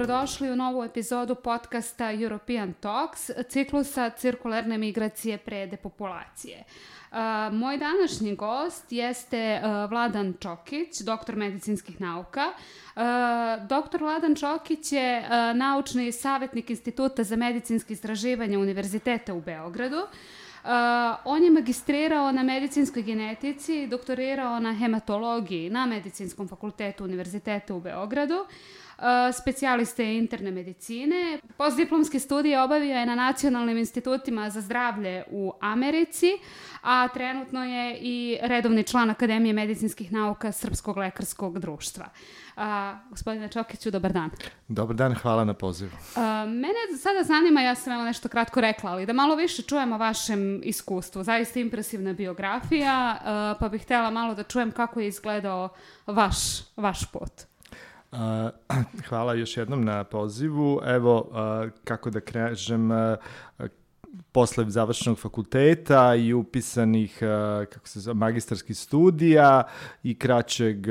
dobrodošli u novu epizodu podcasta European Talks, ciklusa cirkularne migracije pre depopulacije. Uh, moj današnji gost jeste uh, Vladan Čokić, doktor medicinskih nauka. Uh, doktor Vladan Čokić je naučni savjetnik Instituta za medicinske istraživanje Univerziteta u Beogradu. Uh, on je magistrirao na medicinskoj genetici, doktorirao na hematologiji na Medicinskom fakultetu Univerziteta u Beogradu. Uh, specijaliste interne medicine. Postdiplomske studije obavio je na nacionalnim institutima za zdravlje u Americi, a trenutno je i redovni član Akademije medicinskih nauka Srpskog lekarskog društva. A, gospodine Čokiću, dobar dan. Dobar dan, hvala na pozivu. A, mene sada zanima, ja sam evo nešto kratko rekla, ali da malo više čujem o vašem iskustvu. Zaista impresivna biografija, a, pa bih htela malo da čujem kako je izgledao vaš, vaš put. hvala još jednom na pozivu. Evo, kako da kažem, posle završenog fakulteta i upisanih kako se zove, magistarskih studija i kraćeg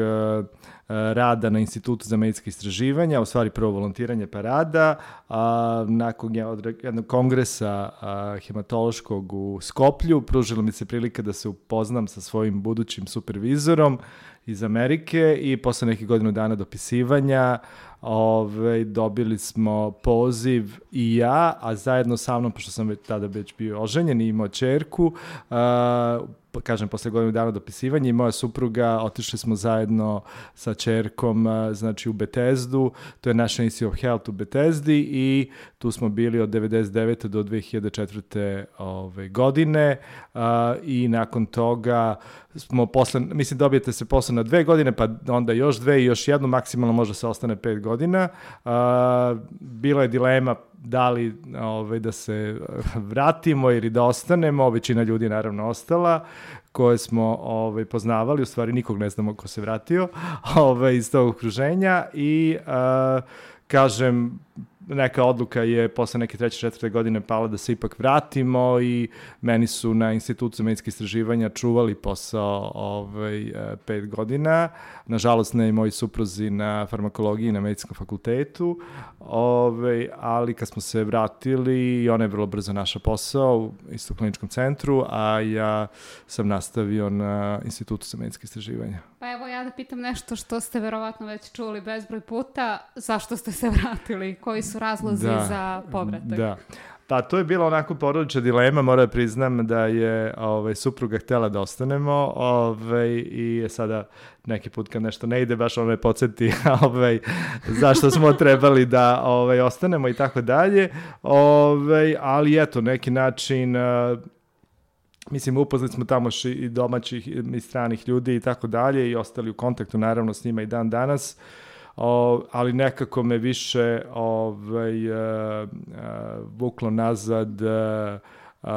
rada na Institutu za medicinske istraživanja, u stvari prvo volontiranje pa rada, a, nakon jednog kongresa a, hematološkog u Skoplju, pružila mi se prilika da se upoznam sa svojim budućim supervizorom, iz Amerike i posle nekih godinu dana dopisivanja ove, ovaj, dobili smo poziv i ja, a zajedno sa mnom, pošto sam već tada već bio oženjen i imao čerku, Pa, kažem, posle godinu dana dopisivanja i moja supruga, otišli smo zajedno sa čerkom, znači u Betesdu, to je naša Institute of Health u Betesdi i tu smo bili od 99. do 2004. Ove, godine a, i nakon toga smo posle, mislim dobijete se posle na dve godine, pa onda još dve i još jednu, maksimalno može se ostane pet godina. A, bila je dilema da li ovaj, da se vratimo ili da ostanemo, većina ljudi naravno ostala, koje smo ovaj, poznavali, u stvari nikog ne znamo ko se vratio ovaj, iz tog okruženja i a, kažem, neka odluka je posle neke treće, četvrte godine pala da se ipak vratimo i meni su na Institutu za medicinske istraživanja čuvali posao ovaj, e, pet godina. Nažalost, ne i moji supruzi na farmakologiji na medicinskom fakultetu, ovaj, ali kad smo se vratili, ona je vrlo brzo naša posao u isto kliničkom centru, a ja sam nastavio na Institutu za medicinske istraživanja. Pa evo ja da pitam nešto što ste verovatno već čuli bezbroj puta, zašto ste se vratili, koji su razlozi da, za povratak? Da. Pa to je bila onako porodična dilema, moram da priznam da je ovaj, supruga htela da ostanemo ovaj, i sada neki put kad nešto ne ide, baš ono me podsjeti ovaj, zašto smo trebali da ovaj, ostanemo i tako dalje. Ovaj, ali eto, neki način Mislim, upoznali smo tamo i domaćih i stranih ljudi i tako dalje i ostali u kontaktu naravno s njima i dan danas. O, ali nekako me više ovaj, uh, uh, vuklo nazad uh, Uh,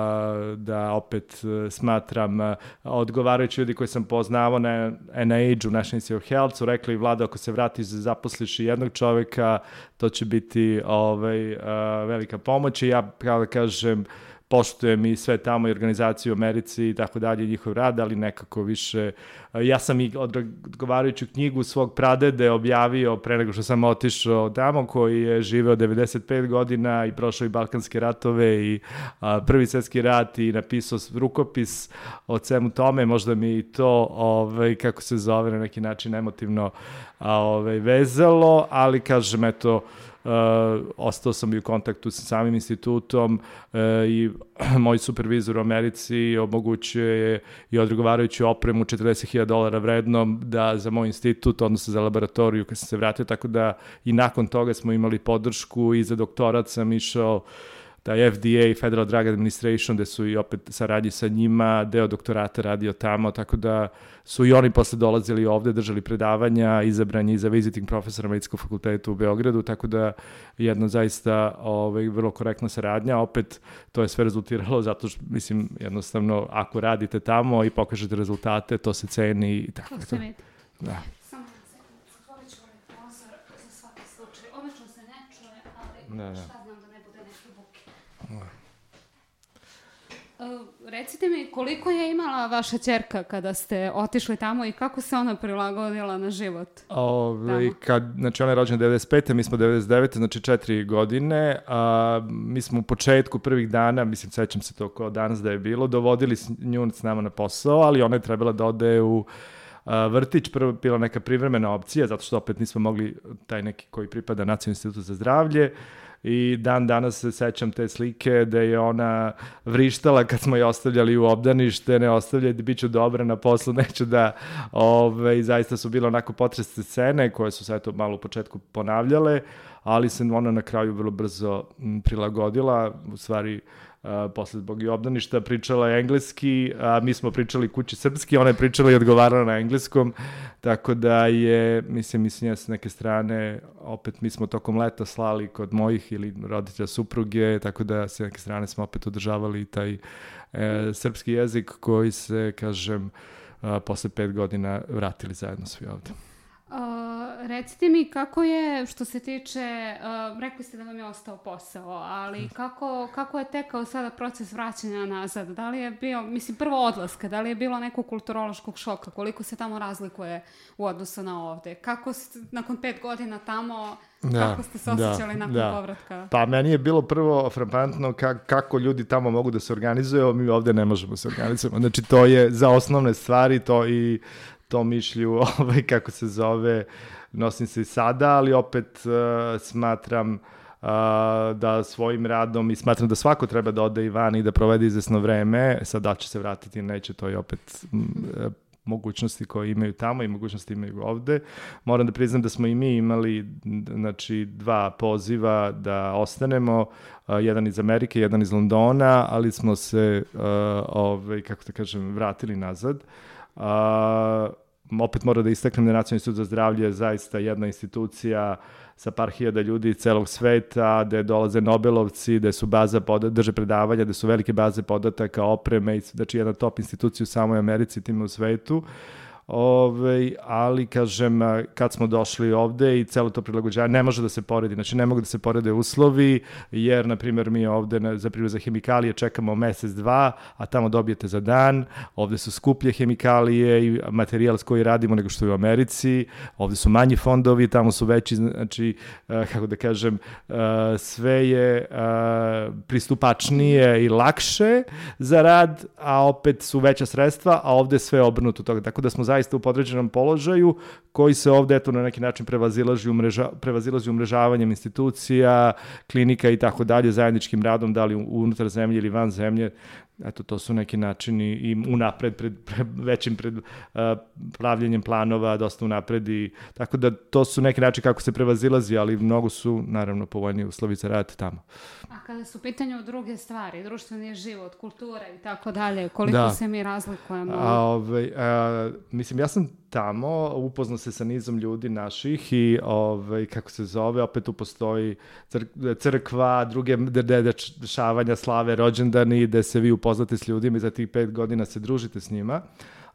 da opet uh, smatram uh, odgovarajući ljudi koji sam poznavao na NIH-u, National Institute of Health, su rekli, Vlada, ako se vratiš, zaposliš i jednog čoveka, to će biti ovaj, velika pomoć i ja, kao da kažem, poštujem i sve tamo i organizaciju u Americi i tako dalje, njihov rad, ali nekako više, ja sam i odgovarajuću knjigu svog pradede objavio pre nego što sam otišao tamo, koji je živeo 95 godina i prošao i Balkanske ratove i a, prvi svetski rat i napisao rukopis o svemu tome, možda mi i to, ovaj, kako se zove, na neki način emotivno ovaj, vezalo, ali kažem, eto, Uh, ostao sam i u kontaktu sa samim institutom uh, i moj supervizor u Americi omogućuje i odgovarajuću opremu 40.000 dolara vrednom da za moj institut, odnosno za laboratoriju kad sam se vratio, tako da i nakon toga smo imali podršku i za doktorat sam išao uh, taj FDA, Federal Drug Administration, gde su i opet saradnji sa njima, deo doktorata radio tamo, tako da su i oni posle dolazili ovde, držali predavanja, izabrani za visiting profesora medicinskog fakulteta u Beogradu, tako da jedna zaista ovaj, vrlo korektna saradnja, opet to je sve rezultiralo zato što, mislim, jednostavno, ako radite tamo i pokažete rezultate, to se ceni i tako. To se vidi. Da. Samo zatvorit ću ovaj prozor za svaki slučaj. Obično se ne čuje, ali da, da. šta znam da ne bude neke buke. recite mi, koliko je imala vaša čerka kada ste otišli tamo i kako se ona prilagodila na život? Ove, kad, znači, ona je rođena 95. Mi smo 99. Znači, četiri godine. A, mi smo u početku prvih dana, mislim, sećam se to kao danas da je bilo, dovodili nju s nama na posao, ali ona je trebala da ode u vrtić, prvo bila neka privremena opcija, zato što opet nismo mogli taj neki koji pripada Nacionalnom institutu za zdravlje, i dan danas se sećam te slike da je ona vrištala kad smo je ostavljali u obdanište, ne ostavljajte, bit ću dobra na poslu, neću da, ove, ovaj, zaista su bile onako potresne scene koje su se eto malo u početku ponavljale, ali se ona na kraju vrlo brzo prilagodila, u stvari posle zbog i obdaništa pričala engleski, a mi smo pričali kući srpski, ona je pričala i odgovarala na engleskom, tako da je, mislim, mislim, s neke strane, opet mi smo tokom leta slali kod mojih ili roditelja supruge, tako da s neke strane smo opet održavali taj e, srpski jezik koji se, kažem, a, posle pet godina vratili zajedno svi ovde. Uh, recite mi kako je, što se tiče, uh, rekli ste da vam je ostao posao, ali kako, kako je tekao sada proces vraćanja nazad? Da li je bio, mislim, prvo odlaska, da li je bilo nekog kulturološkog šoka? Koliko se tamo razlikuje u odnosu na ovde? Kako ste, nakon pet godina tamo, da, kako ste se da, osjećali da, nakon da. povratka? Pa meni je bilo prvo frapantno ka, kako ljudi tamo mogu da se organizuju, mi ovde ne možemo da se organizujemo. Znači, to je za osnovne stvari, to i to mišlju, ovaj, kako se zove, nosim se i sada, ali opet uh, smatram uh, da svojim radom i smatram da svako treba da ode i van i da provede izvesno vreme, sad da će se vratiti, neće, to je opet mogućnosti koje imaju tamo i mogućnosti imaju ovde. Moram da priznam da smo i mi imali znači, dva poziva da ostanemo, jedan iz Amerike, jedan iz Londona, ali smo se, uh, ovaj, kako da kažem, vratili nazad. Uh, opet mora da istaknem da Nacionalni institut za zdravlje je zaista jedna institucija sa par hiljada ljudi celog sveta, gde dolaze Nobelovci, gde su baza podataka, drže predavanja, gde su velike baze podataka, opreme, znači jedna top institucija u samoj Americi, tim u svetu. Uh, Ove, ali, kažem, kad smo došli ovde i celo to prilagođavanje ne može da se poredi, znači ne mogu da se porede uslovi, jer, na primjer, mi ovde na, za primjer za hemikalije čekamo mesec, dva, a tamo dobijete za dan, ovde su skuplje hemikalije i materijal s koji radimo nego što je u Americi, ovde su manji fondovi, tamo su veći, znači, kako da kažem, sve je pristupačnije i lakše za rad, a opet su veća sredstva, a ovde sve obrnuto toga, tako da smo zaista u podređenom položaju, koji se ovde eto na neki način prevazilazi, umreža, prevazilazi umrežavanjem institucija, klinika i tako dalje, zajedničkim radom, da li unutar zemlje ili van zemlje, eto, to su neki načini i unapred, pred, pred većim pred uh, pravljenjem planova, dosta unapred i tako da to su neki načini kako se prevazilazi, ali mnogo su, naravno, povoljni uslovi za rad tamo. A kada su pitanju druge stvari, društveni život, kultura i tako dalje, koliko da. se mi razlikujemo? A, ovaj, a, mislim, ja sam tamo, upoznao se sa nizom ljudi naših i ovaj, kako se zove, opet tu postoji cr crkva, druge dešavanja, slave, rođendani, gde se vi upoznate s ljudima i za tih pet godina se družite s njima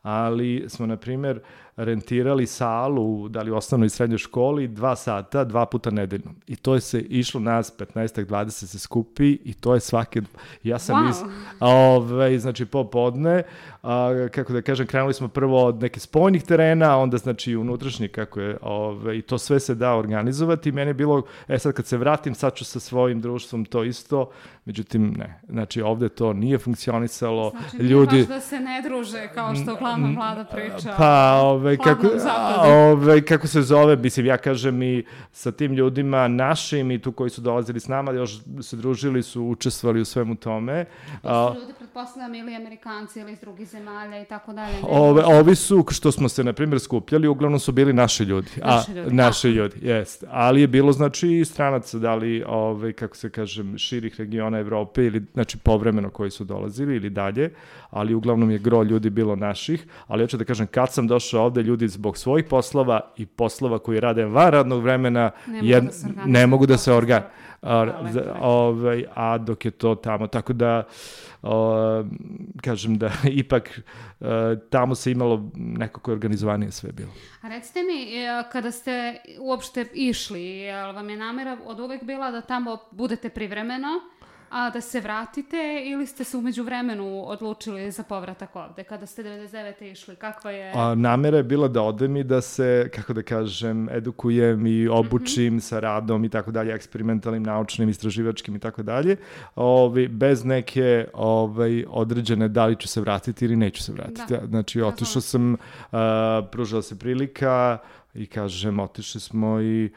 ali smo, na primjer, rentirali salu, da li u osnovnoj i srednjoj školi, dva sata, dva puta nedeljno. I to je se išlo nas, 15-20 se skupi i to je svake... Ja sam wow. iz... Ove, znači, popodne, a, kako da kažem, krenuli smo prvo od neke spojnih terena, onda znači unutrašnji, kako je, ove, i to sve se da organizovati. Meni je bilo, e sad kad se vratim, sad ću sa svojim društvom to isto, međutim, ne. Znači, ovde to nije funkcionisalo. Znači, ljudi... baš da se ne druže, kao što glavna vlada priča. Pa, ove, kako, ove, kako se zove, mislim, ja kažem i sa tim ljudima našim i tu koji su dolazili s nama, još se družili, su učestvovali u svemu tome. To su ljudi, pretpostavljam, ili Amerikanci ili iz drugih zemalja i tako dalje. Ove, ovi su, što smo se, na primjer, skupljali, uglavnom su bili naši ljudi. Naši ljudi, a, naši ljudi, jest. Ali je bilo, znači, i stranaca, da li, ove, kako se kažem, širih regiona Evrope ili, znači, povremeno koji su dolazili ili dalje, ali uglavnom je gro ljudi bilo naših, ali hoću da kažem, kad sam došao ovde, ljudi zbog svojih poslova i poslova koji rade van radnog vremena, ne mogu, jed, da, se ne mogu da se organ... A, ovaj, a dok je to tamo, tako da o, kažem da ipak o, e, tamo se imalo nekako organizovanije sve bilo. A recite mi, e, kada ste uopšte išli, jel vam je namera od uvek bila da tamo budete privremeno a da se vratite ili ste se umeđu vremenu odlučili za povratak ovde kada ste 99. išli? Kakva je... A, namera je bila da odem i da se, kako da kažem, edukujem i obučim mm -hmm. sa radom i tako dalje, eksperimentalnim, naučnim, istraživačkim i tako dalje, ovi, bez neke ovaj, određene da li ću se vratiti ili neću se vratiti. Da. Znači, otišao sam, uh, pružila se prilika i kažem, otišli smo i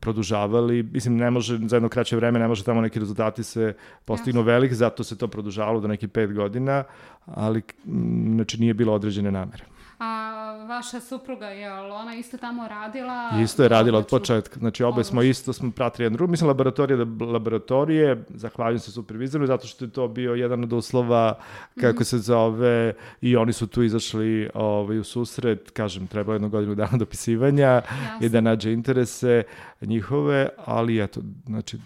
produžavali, mislim ne može za jedno kraće vreme ne može tamo neki rezultati se postignu velik, zato se to produžavalo do nekih pet godina, ali znači nije bilo određene namere. A vaša supruga, je li ona isto tamo radila? Isto je radila od početka. Znači, obe smo isto smo pratili jedan drugi. Mislim, laboratorije da laboratorije, zahvaljujem se supervizoru, zato što je to bio jedan od uslova, kako -hmm. se zove, i oni su tu izašli ovaj, u susret, kažem, trebalo jednu godinu dana dopisivanja Jasne. i da nađe interese njihove, ali eto, znači,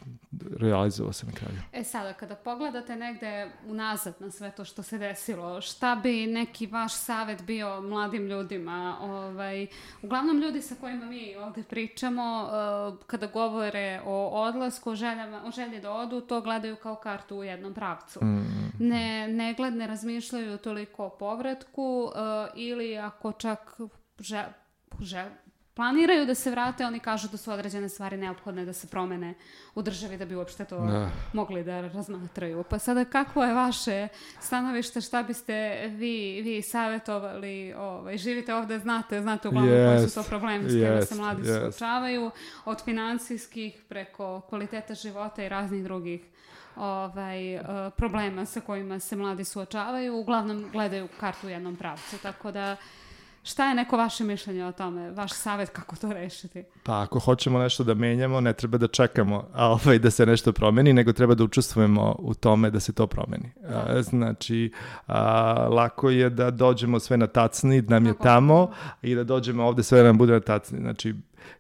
realizovao se na kraju. E sada, kada pogledate negde unazad na sve to što se desilo, šta bi neki vaš savet bio mladim ljudima? Ovaj, uglavnom ljudi sa kojima mi ovde pričamo, uh, kada govore o odlasku, o, željama, o želji da odu, to gledaju kao kartu u jednom pravcu. Mm. Ne, ne gled, ne razmišljaju toliko o povratku uh, ili ako čak že, že, planiraju da se vrate, oni kažu da su određene stvari neophodne da se promene u državi da bi uopšte to da. mogli da razmatraju. Pa sada kako je vaše stanovište, šta biste vi, vi savjetovali, ovaj, živite ovde, znate, znate uglavnom yes. koji su to problemi s kojima yes. se mladi yes. suočavaju, od financijskih preko kvaliteta života i raznih drugih ovaj, uh, problema sa kojima se mladi suočavaju, uglavnom gledaju kartu u jednom pravcu, tako da Šta je neko vaše mišljenje o tome, vaš savet kako to rešiti? Pa ako hoćemo nešto da menjamo, ne treba da čekamo a ovaj, da se nešto promeni, nego treba da učestvujemo u tome da se to promeni. Da. A, znači, a, lako je da dođemo sve na tacni, da nam je tamo, i da dođemo ovde sve da nam bude na tacni. Znači,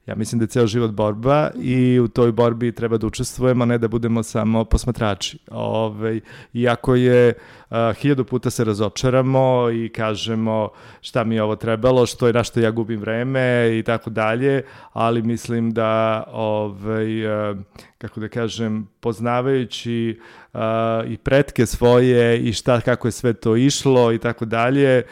ja mislim da je ceo život borba i u toj borbi treba da učestvujemo, ne da budemo samo posmatrači. Ove, iako je uh, hiljadu puta se razočaramo i kažemo šta mi je ovo trebalo, što je na što ja gubim vreme i tako dalje, ali mislim da ovaj, uh, kako da kažem, poznavajući uh, i pretke svoje i šta, kako je sve to išlo i tako dalje,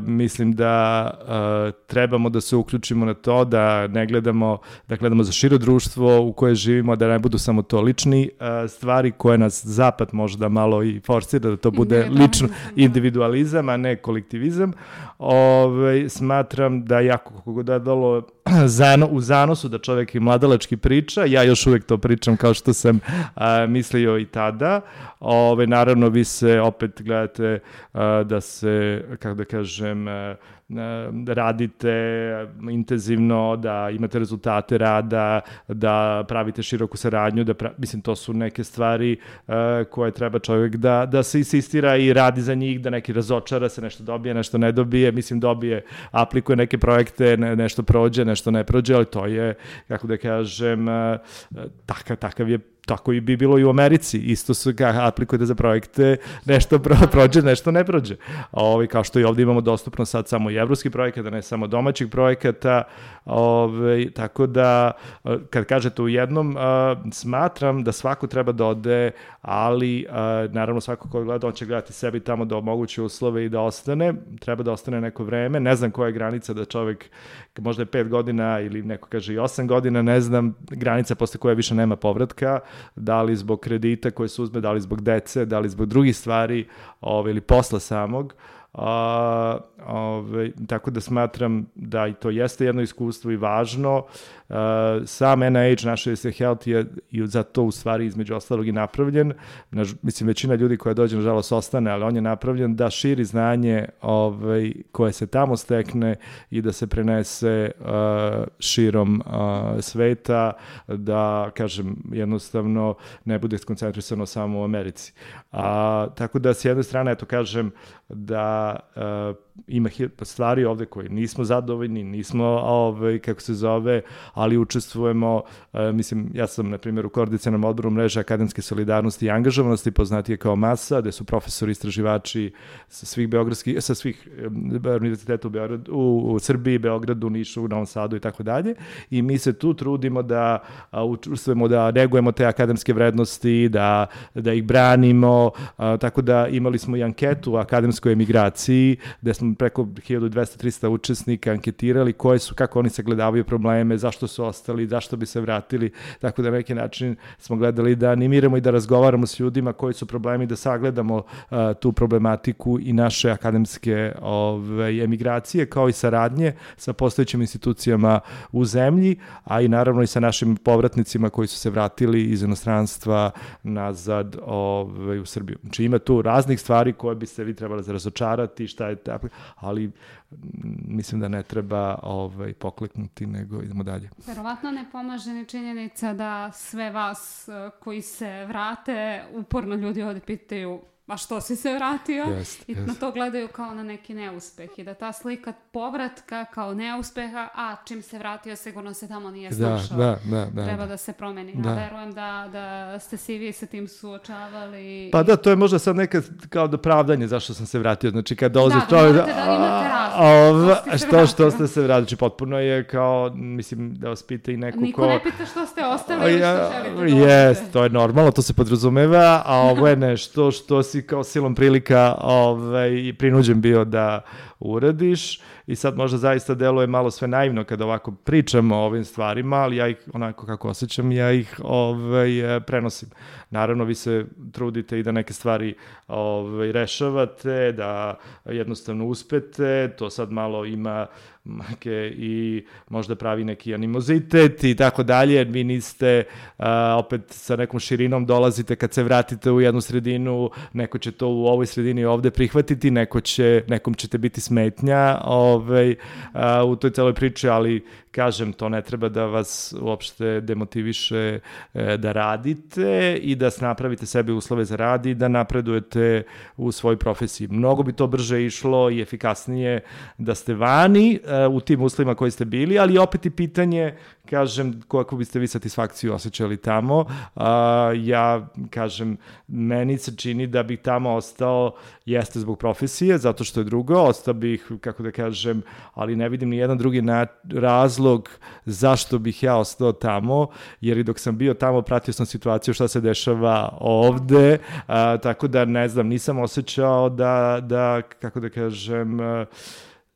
mislim da uh, trebamo da se uključimo na to, da ne gledamo, da gledamo za širo društvo u koje živimo, da ne budu samo to lični uh, stvari koje nas zapad možda malo i forsira, da to bude lično individualizam, a ne kolektivizam. Ove, ovaj, smatram da jako kako da dalo zano, u zanosu da čovek i mladalački priča, ja još uvek to pričam kao što sam a, mislio i tada. Ove, naravno, vi se opet gledate a, da se, kako da kažem, a, da radite intenzivno, da imate rezultate rada, da pravite široku saradnju, da pra... mislim to su neke stvari uh, koje treba čovjek da, da se insistira i radi za njih, da neki razočara se, nešto dobije, nešto ne dobije, mislim dobije, aplikuje neke projekte, ne, nešto prođe, nešto ne prođe, ali to je, kako da kažem, uh, takav, takav je tako i bi bilo i u Americi. Isto su ga aplikujete za projekte, nešto pro, prođe, nešto ne prođe. Ovi, kao što i ovde imamo dostupno sad samo i evropski projekat, da ne samo domaćih projekata. Ove, tako da, kad kažete u jednom, smatram da svako treba da ode, ali naravno svako ko gleda, on će gledati sebi tamo da omogući uslove i da ostane. Treba da ostane neko vreme. Ne znam koja je granica da čovek, možda je pet godina ili neko kaže i osam godina, ne znam, granica posle koje više nema povratka da li zbog kredita koje se uzme, da li zbog dece, da li zbog drugih stvari ovaj, ili posla samog. A, ove, tako da smatram da i to jeste jedno iskustvo i važno. A, sam NIH, naša se Health je i za to u stvari između ostalog i napravljen. Na, mislim, većina ljudi koja dođe, nažalost, ostane, ali on je napravljen da širi znanje ovaj, koje se tamo stekne i da se prenese a, širom a, sveta, da, kažem, jednostavno ne bude skoncentrisano samo u Americi. A, tako da, s jedne strane, eto, kažem, da uh, ima stvari ovde koje nismo zadovoljni, nismo, ovaj, kako se zove, ali učestvujemo, e, mislim, ja sam, na primjer, u koordinacijalnom odboru mreže akademske solidarnosti i angažovanosti, poznatije kao MASA, gde su profesori, istraživači sa svih beogradskih, sa svih univerziteta u, Beogradu, u, u Srbiji, Beogradu, Nišu, Novom Sadu i tako dalje. I mi se tu trudimo da učestvujemo, da negujemo te akademske vrednosti, da, da ih branimo, a, tako da imali smo i anketu akademskoj emigraciji, gde smo preko 1200-300 učesnika anketirali koje su, kako oni sagledavaju probleme, zašto su ostali, zašto bi se vratili, tako da na neki način smo gledali da animiramo i da razgovaramo s ljudima koji su problemi, da sagledamo a, tu problematiku i naše akademske ove, emigracije, kao i saradnje sa postojećim institucijama u zemlji, a i naravno i sa našim povratnicima koji su se vratili iz inostranstva nazad ovaj, u Srbiju. Znači ima tu raznih stvari koje bi se vi trebali razočarati, šta je tako, ali mislim da ne treba ovaj, pokleknuti, nego idemo dalje. Verovatno ne pomaže ni činjenica da sve vas eh, koji se vrate, uporno ljudi ovde pitaju a što si se vratio? Yes, I yes. na to gledaju kao na neki neuspeh i da ta slika povratka kao neuspeha, a čim se vratio sigurno se tamo nije snašao. Da, da, da, da, Treba da. da se promeni. Da. Ja verujem da, da ste se i vi sa tim suočavali. Pa da, to je možda sad neka kao dopravdanje zašto sam se vratio. Znači kad dolazi Da, da morate da imate razlog. Što što, ste se vratili. Znači potpuno je kao, mislim, da vas pita i neko Niko ko... ne pita što ste ostali ili što želite da Jes, to je normalno, to se podrazumeva, a ovo je nešto što si kao silom prilika ovaj, prinuđen bio da uradiš i sad možda zaista deluje malo sve naivno kada ovako pričamo o ovim stvarima, ali ja ih onako kako osjećam, ja ih ovaj, eh, prenosim. Naravno, vi se trudite i da neke stvari ovaj, rešavate, da jednostavno uspete, to sad malo ima make i možda pravi neki animozitet i tako dalje, jer vi niste a, opet sa nekom širinom dolazite kad se vratite u jednu sredinu, neko će to u ovoj sredini ovde prihvatiti, neko će, nekom ćete biti smetnja ovaj, a, u toj celoj priči, ali kažem, to ne treba da vas uopšte demotiviše e, da radite i da napravite sebi uslove za rad i da napredujete u svojoj profesiji. Mnogo bi to brže išlo i efikasnije da ste vani e, u tim uslovima koji ste bili, ali opet i pitanje, kažem, kako biste vi satisfakciju osjećali tamo. Ja, kažem, meni se čini da bih tamo ostao, jeste zbog profesije, zato što je drugo, ostao bih, kako da kažem, ali ne vidim ni jedan drugi na, razlog zašto bih ja ostao tamo, jer i dok sam bio tamo pratio sam situaciju šta se dešava ovde, a, tako da ne znam, nisam osjećao da, da kako da kažem,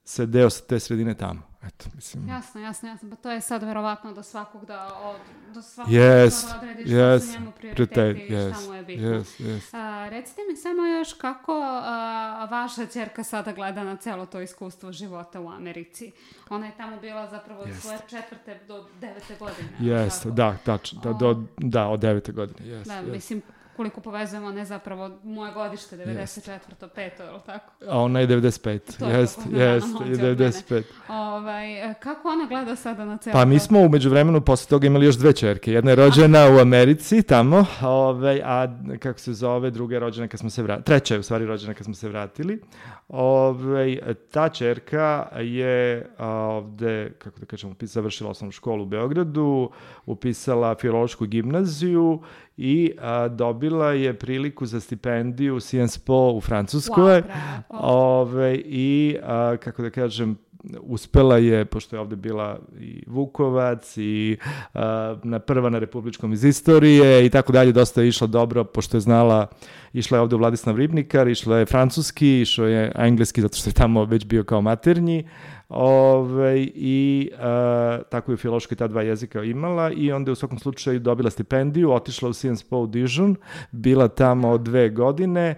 se deo te sredine tamo. Eto, mislim. Jasno, jasno, jasno. Pa to je sad verovatno do svakog da, od, do svakog Yes, da odredi što yes, su njemu prioritet, prioriteti i yes, šta mu je bitno. yes, yes. A, recite mi samo još kako a, vaša čerka sada gleda na celo to iskustvo života u Americi. Ona je tamo bila zapravo od Jest. svoje četvrte do devete godine. Tako? da, tačno, da, do, da, od devete godine, jes, Da, jes. mislim, koliko povezujemo, ne zapravo moje godište, 94. peto, je li tako? A ona je 95, To je jest, dovoljno dana jest, mlađa je od mene. 95. Ovaj, e, kako ona gleda sada na celo Pa mi smo umeđu vremenu posle toga imali još dve čerke. Jedna je rođena u Americi, tamo, ove, a kako se zove, druga je rođena kad smo se vratili. Treća je u stvari rođena kad smo se vratili. Ove, ta čerka je ovde, kako da kažem, završila osnovnu školu u Beogradu, upisala filološku gimnaziju i a, dobila je priliku za stipendiju Sciences Po u Francuskoj. Wow, bravo. Ove, I, a, kako da kažem, uspela je, pošto je ovde bila i Vukovac i a, na prva na republičkom iz istorije i tako dalje, dosta je išla dobro, pošto je znala, išla je ovde u Vladislav Ribnikar, išla je francuski, išao je engleski, zato što je tamo već bio kao maternji, Ove, i a, tako je u ta dva jezika imala i onda je u svakom slučaju dobila stipendiju, otišla u Sciences Po Dijon, bila tamo dve godine,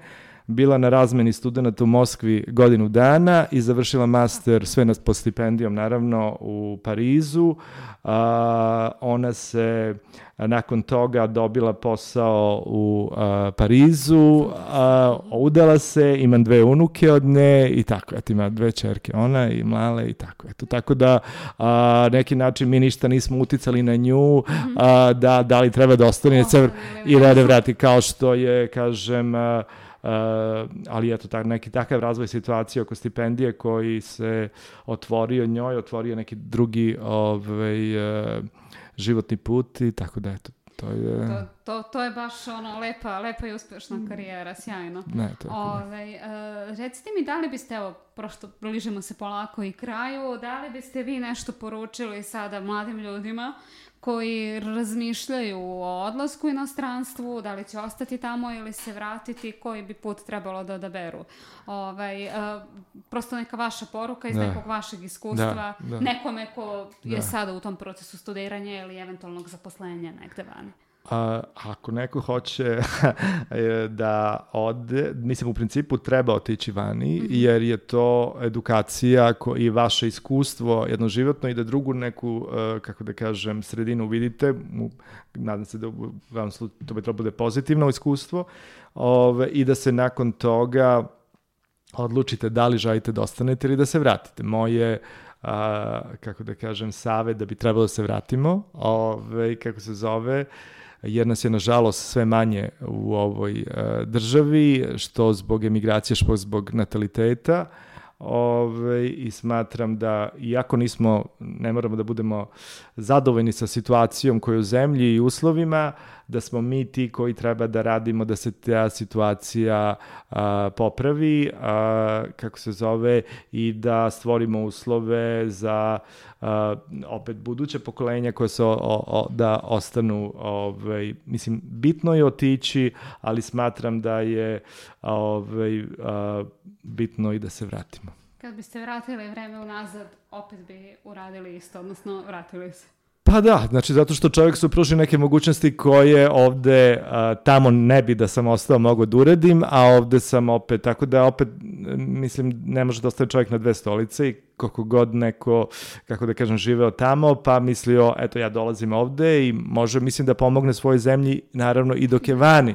bila na razmeni studenta u Moskvi godinu dana i završila master sve nas pod stipendijom naravno u Parizu. A, ona se nakon toga dobila posao u a, Parizu, a, udala se, imam dve unuke od nje i tako, eto ima dve čerke, ona i mlale i tako. Eto, tako da a, neki način mi ništa nismo uticali na nju, a, da, da li treba da ostane Ostane i da ne vrati kao što je, kažem, a, ali eto, tak, neki takav razvoj situacije oko stipendije koji se otvorio njoj, otvorio neki drugi ovaj, uh, životni put i tako da eto, to je... To, to, to je baš ono lepa, lepa i uspešna karijera, sjajno. Ne, to je Ove, uh, recite mi, da li biste, evo, prošto bližimo se polako i kraju, da li biste vi nešto poručili sada mladim ljudima koji razmišljaju o odlasku u inostranstvu, da li će ostati tamo ili se vratiti, koji bi put trebalo da odaberu. Ovaj, uh, prosto neka vaša poruka iz da. nekog vašeg iskustva, da, da. nekome ko je da. sada u tom procesu studiranja ili eventualnog zaposlenja negde vani. A, ako neko hoće da ode, mislim u principu treba otići vani, -hmm. jer je to edukacija ko, i vaše iskustvo jednoživotno i da drugu neku, uh, kako da kažem, sredinu vidite, nadam se da vam to bi trebalo bude pozitivno iskustvo, ove, i da se nakon toga odlučite da li želite da ostanete ili da se vratite. Moje a, kako da kažem, save da bi trebalo da se vratimo, ove, kako se zove, jer nas je nažalost sve manje u ovoj uh, državi, što zbog emigracije, što zbog nataliteta. Ove, I smatram da, iako nismo, ne moramo da budemo zadovoljni sa situacijom koja je u zemlji i uslovima, da smo mi ti koji treba da radimo da se ta situacija a, popravi, a, kako se zove, i da stvorimo uslove za a, opet buduće pokolenja koje se o, o, da ostanu, ovaj, mislim, bitno je otići, ali smatram da je ovaj, a, bitno i da se vratimo. Kad biste vratili vreme unazad, opet bi uradili isto, odnosno vratili se. Pa da, znači zato što čovjek su pruži neke mogućnosti koje ovde a, tamo ne bi da sam ostao mogu da uredim, a ovde sam opet, tako da opet mislim ne može da ostane čovjek na dve stolice i koliko god neko, kako da kažem, živeo tamo, pa mislio, eto ja dolazim ovde i može, mislim da pomogne svojoj zemlji, naravno i dok je vani.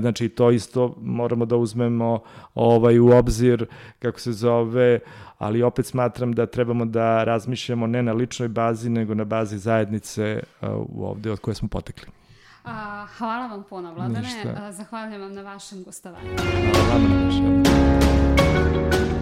Znači to isto moramo da uzmemo ovaj, u obzir, kako se zove, ali opet smatram da trebamo da razmišljamo ne na ličnoj bazi, nego na bazi zajednice uh, ovde od koje smo potekli. A, hvala vam puno, Vladane. Ništa. Zahvaljujem vam na vašem gostovanju. Hvala vam na vašem. Bye.